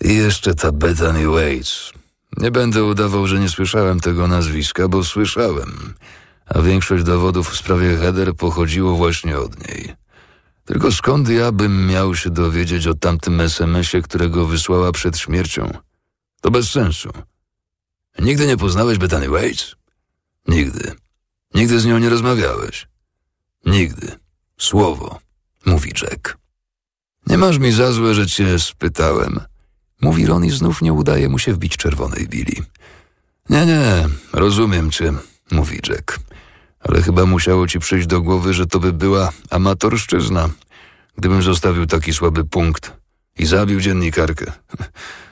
I jeszcze ta Bethany Waits. Nie będę udawał, że nie słyszałem tego nazwiska, bo słyszałem. A większość dowodów w sprawie Heather pochodziło właśnie od niej. Tylko skąd ja bym miał się dowiedzieć o tamtym SMS-ie, którego wysłała przed śmiercią? To bez sensu. Nigdy nie poznałeś Bethany Waits? Nigdy. Nigdy z nią nie rozmawiałeś? Nigdy. Słowo, mówi Jack. Nie masz mi za złe, że cię spytałem. Mówi Ron i znów nie udaje mu się wbić czerwonej bili. Nie, nie, rozumiem cię, mówi Jack. Ale chyba musiało ci przyjść do głowy, że to by była amatorszczyzna. Gdybym zostawił taki słaby punkt i zabił dziennikarkę.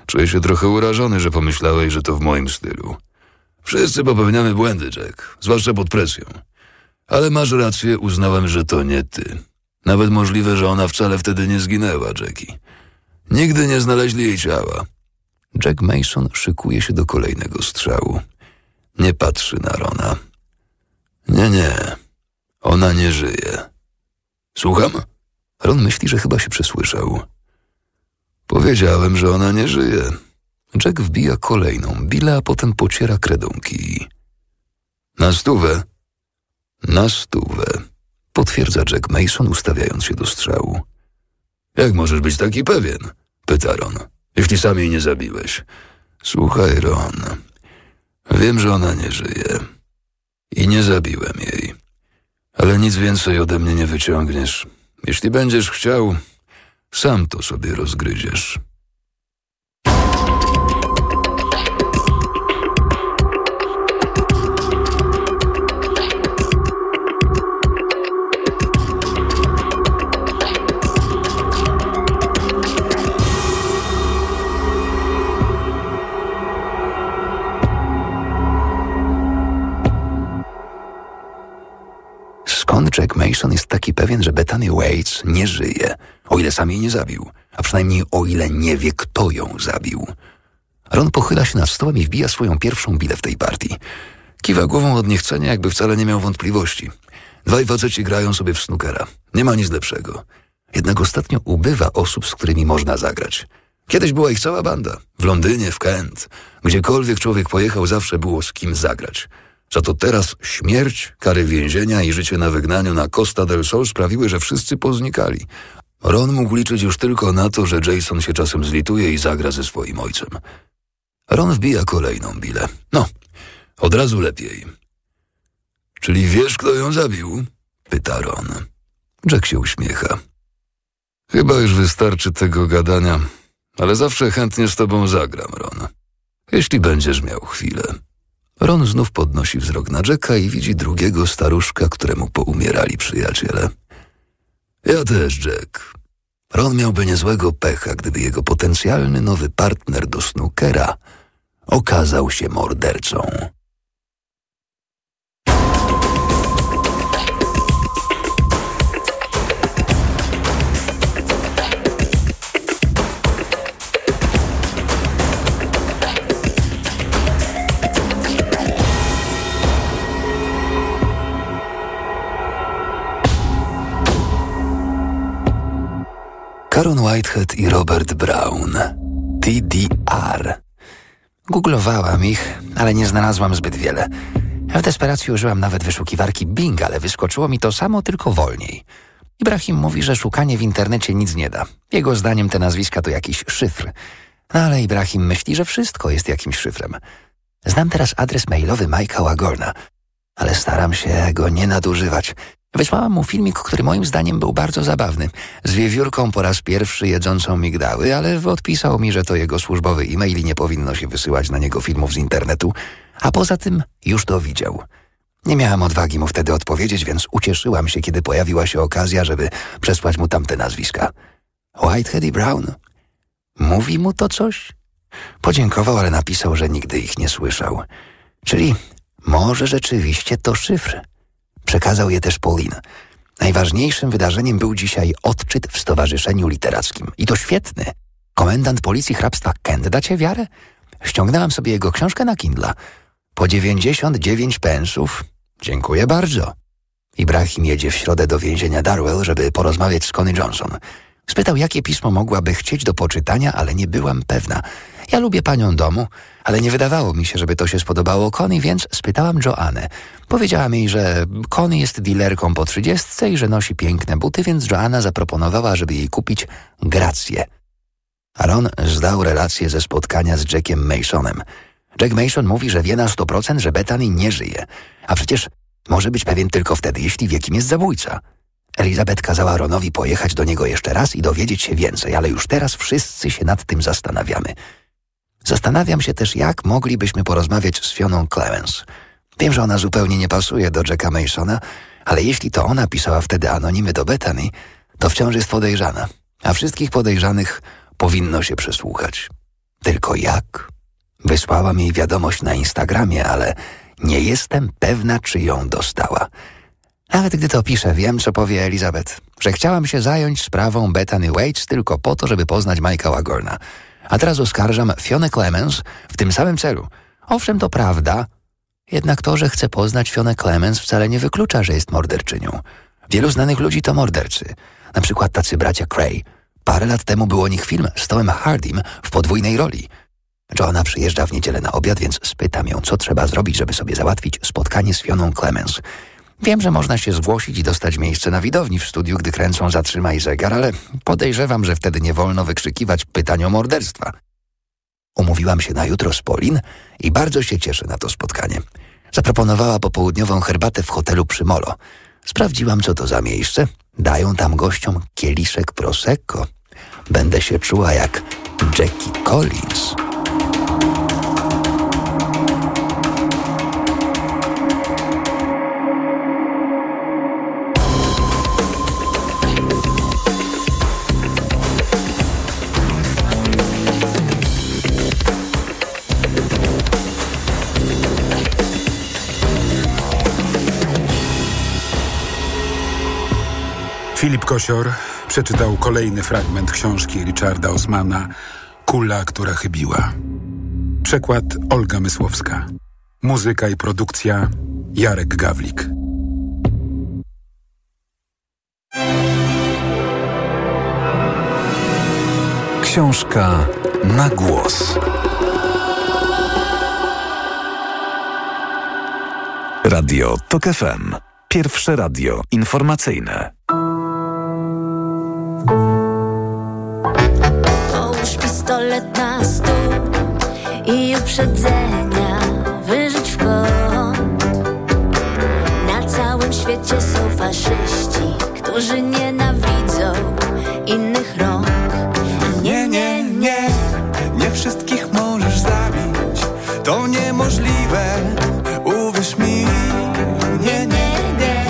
Czuję się trochę urażony, że pomyślałeś, że to w moim stylu. Wszyscy popełniamy błędy, Jack, zwłaszcza pod presją. Ale masz rację, uznałem, że to nie ty. Nawet możliwe, że ona wcale wtedy nie zginęła, Jackie. Nigdy nie znaleźli jej ciała. Jack Mason szykuje się do kolejnego strzału. Nie patrzy na Rona. Nie, nie. Ona nie żyje. Słucham? Ron myśli, że chyba się przesłyszał. Powiedziałem, że ona nie żyje. Jack wbija kolejną bilę, a potem pociera kredą kij. Na stówę. Na stówę. Potwierdza Jack Mason, ustawiając się do strzału. Jak możesz być taki pewien? Pyta Ron. Jeśli sam jej nie zabiłeś. Słuchaj, Ron. Wiem, że ona nie żyje. I nie zabiłem jej. Ale nic więcej ode mnie nie wyciągniesz. Jeśli będziesz chciał, sam to sobie rozgryziesz. Skąd Jack Mason jest taki pewien, że Bethany Waits nie żyje, o ile sam jej nie zabił, a przynajmniej o ile nie wie, kto ją zabił? Ron pochyla się nad stołem i wbija swoją pierwszą bilę w tej partii. Kiwa głową od niechcenia, jakby wcale nie miał wątpliwości. Dwaj faceci grają sobie w snookera. Nie ma nic lepszego. Jednak ostatnio ubywa osób, z którymi można zagrać. Kiedyś była ich cała banda. W Londynie, w Kent. Gdziekolwiek człowiek pojechał, zawsze było z kim zagrać. Za to teraz śmierć, kary więzienia i życie na wygnaniu na Costa del Sol sprawiły, że wszyscy poznikali. Ron mógł liczyć już tylko na to, że Jason się czasem zlituje i zagra ze swoim ojcem. Ron wbija kolejną bilę. No, od razu lepiej. Czyli wiesz, kto ją zabił? Pyta Ron. Jack się uśmiecha. Chyba już wystarczy tego gadania, ale zawsze chętnie z tobą zagram, Ron. Jeśli będziesz miał chwilę. Ron znów podnosi wzrok na Jacka i widzi drugiego staruszka, któremu poumierali przyjaciele. Ja też, Jack. Ron miałby niezłego pecha, gdyby jego potencjalny nowy partner do snookera okazał się mordercą. Caron Whitehead i Robert Brown. TDR. Googlowałam ich, ale nie znalazłam zbyt wiele. W desperacji użyłam nawet wyszukiwarki Bing, ale wyskoczyło mi to samo, tylko wolniej. Ibrahim mówi, że szukanie w internecie nic nie da. Jego zdaniem te nazwiska to jakiś szyfr. No ale Ibrahim myśli, że wszystko jest jakimś szyfrem. Znam teraz adres mailowy Mike'a Wagorna, ale staram się go nie nadużywać. Wysłałam mu filmik, który moim zdaniem był bardzo zabawny. Z wiewiórką po raz pierwszy jedzącą migdały, ale odpisał mi, że to jego służbowy e-mail i nie powinno się wysyłać na niego filmów z internetu. A poza tym już to widział. Nie miałam odwagi mu wtedy odpowiedzieć, więc ucieszyłam się, kiedy pojawiła się okazja, żeby przesłać mu tamte nazwiska. Whitehead i Brown. Mówi mu to coś? Podziękował, ale napisał, że nigdy ich nie słyszał. Czyli może rzeczywiście to szyfr. Przekazał je też Pauline. Najważniejszym wydarzeniem był dzisiaj odczyt w Stowarzyszeniu Literackim. I to świetny. Komendant Policji Hrabstwa Kent da cię wiarę? Ściągnęłam sobie jego książkę na Kindla. Po 99 pensów. Dziękuję bardzo. Ibrahim jedzie w środę do więzienia Darwell, żeby porozmawiać z Connie Johnson. Spytał, jakie pismo mogłaby chcieć do poczytania, ale nie byłam pewna. Ja lubię panią domu, ale nie wydawało mi się, żeby to się spodobało Connie, więc spytałam Joannę. Powiedziała mi, że Connie jest dealerką po trzydziestce i że nosi piękne buty, więc Joanna zaproponowała, żeby jej kupić grację. Aaron zdał relację ze spotkania z Jackiem Masonem. Jack Mason mówi, że wie na 100%, że Bethany nie żyje. A przecież może być pewien tylko wtedy, jeśli wie, kim jest zabójca. Elizabeth kazała Ronowi pojechać do niego jeszcze raz i dowiedzieć się więcej, ale już teraz wszyscy się nad tym zastanawiamy. Zastanawiam się też, jak moglibyśmy porozmawiać z Fioną Clemens. Wiem, że ona zupełnie nie pasuje do Jacka Masona, ale jeśli to ona pisała wtedy anonimy do Bethany, to wciąż jest podejrzana, a wszystkich podejrzanych powinno się przesłuchać. Tylko jak? Wysłałam jej wiadomość na Instagramie, ale nie jestem pewna, czy ją dostała. Nawet gdy to piszę, wiem, co powie Elizabeth, że chciałam się zająć sprawą Bethany Waits tylko po to, żeby poznać Mike'a Wagorna. A teraz oskarżam Fionę Clemens w tym samym celu. Owszem, to prawda, jednak to, że chcę poznać Fionę Clemens wcale nie wyklucza, że jest morderczynią. Wielu znanych ludzi to mordercy. Na przykład tacy bracia Cray. Parę lat temu był o nich film z Tomem Hardym w podwójnej roli. Joanna przyjeżdża w niedzielę na obiad, więc spytam ją, co trzeba zrobić, żeby sobie załatwić spotkanie z Fioną Clemens. Wiem, że można się zgłosić i dostać miejsce na widowni w studiu, gdy kręcą Zatrzymaj zegar, ale podejrzewam, że wtedy nie wolno wykrzykiwać pytań o morderstwa. Umówiłam się na jutro z Polin i bardzo się cieszę na to spotkanie. Zaproponowała popołudniową herbatę w hotelu przy Molo. Sprawdziłam, co to za miejsce. Dają tam gościom kieliszek Prosecco. Będę się czuła jak Jackie Collins. Filip Kosior przeczytał kolejny fragment książki Richarda Osmana Kula, która chybiła. Przekład Olga Mysłowska. Muzyka i produkcja Jarek Gawlik. Książka na głos. Radio TOK FM. Pierwsze radio informacyjne. Pistolet na stół i uprzedzenia wyrzuć w kąt. Na całym świecie są faszyści, którzy nienawidzą innych rąk. Nie, nie, nie, nie wszystkich możesz zabić. To niemożliwe, uwierz mi. Nie, nie, nie,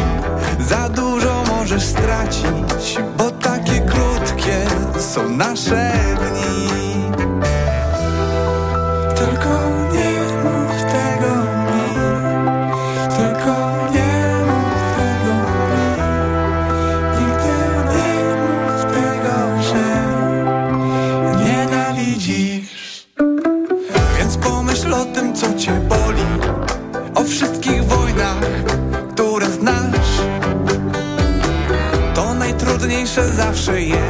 za dużo możesz stracić, bo takie krótkie są nasze dni. Zawsze jest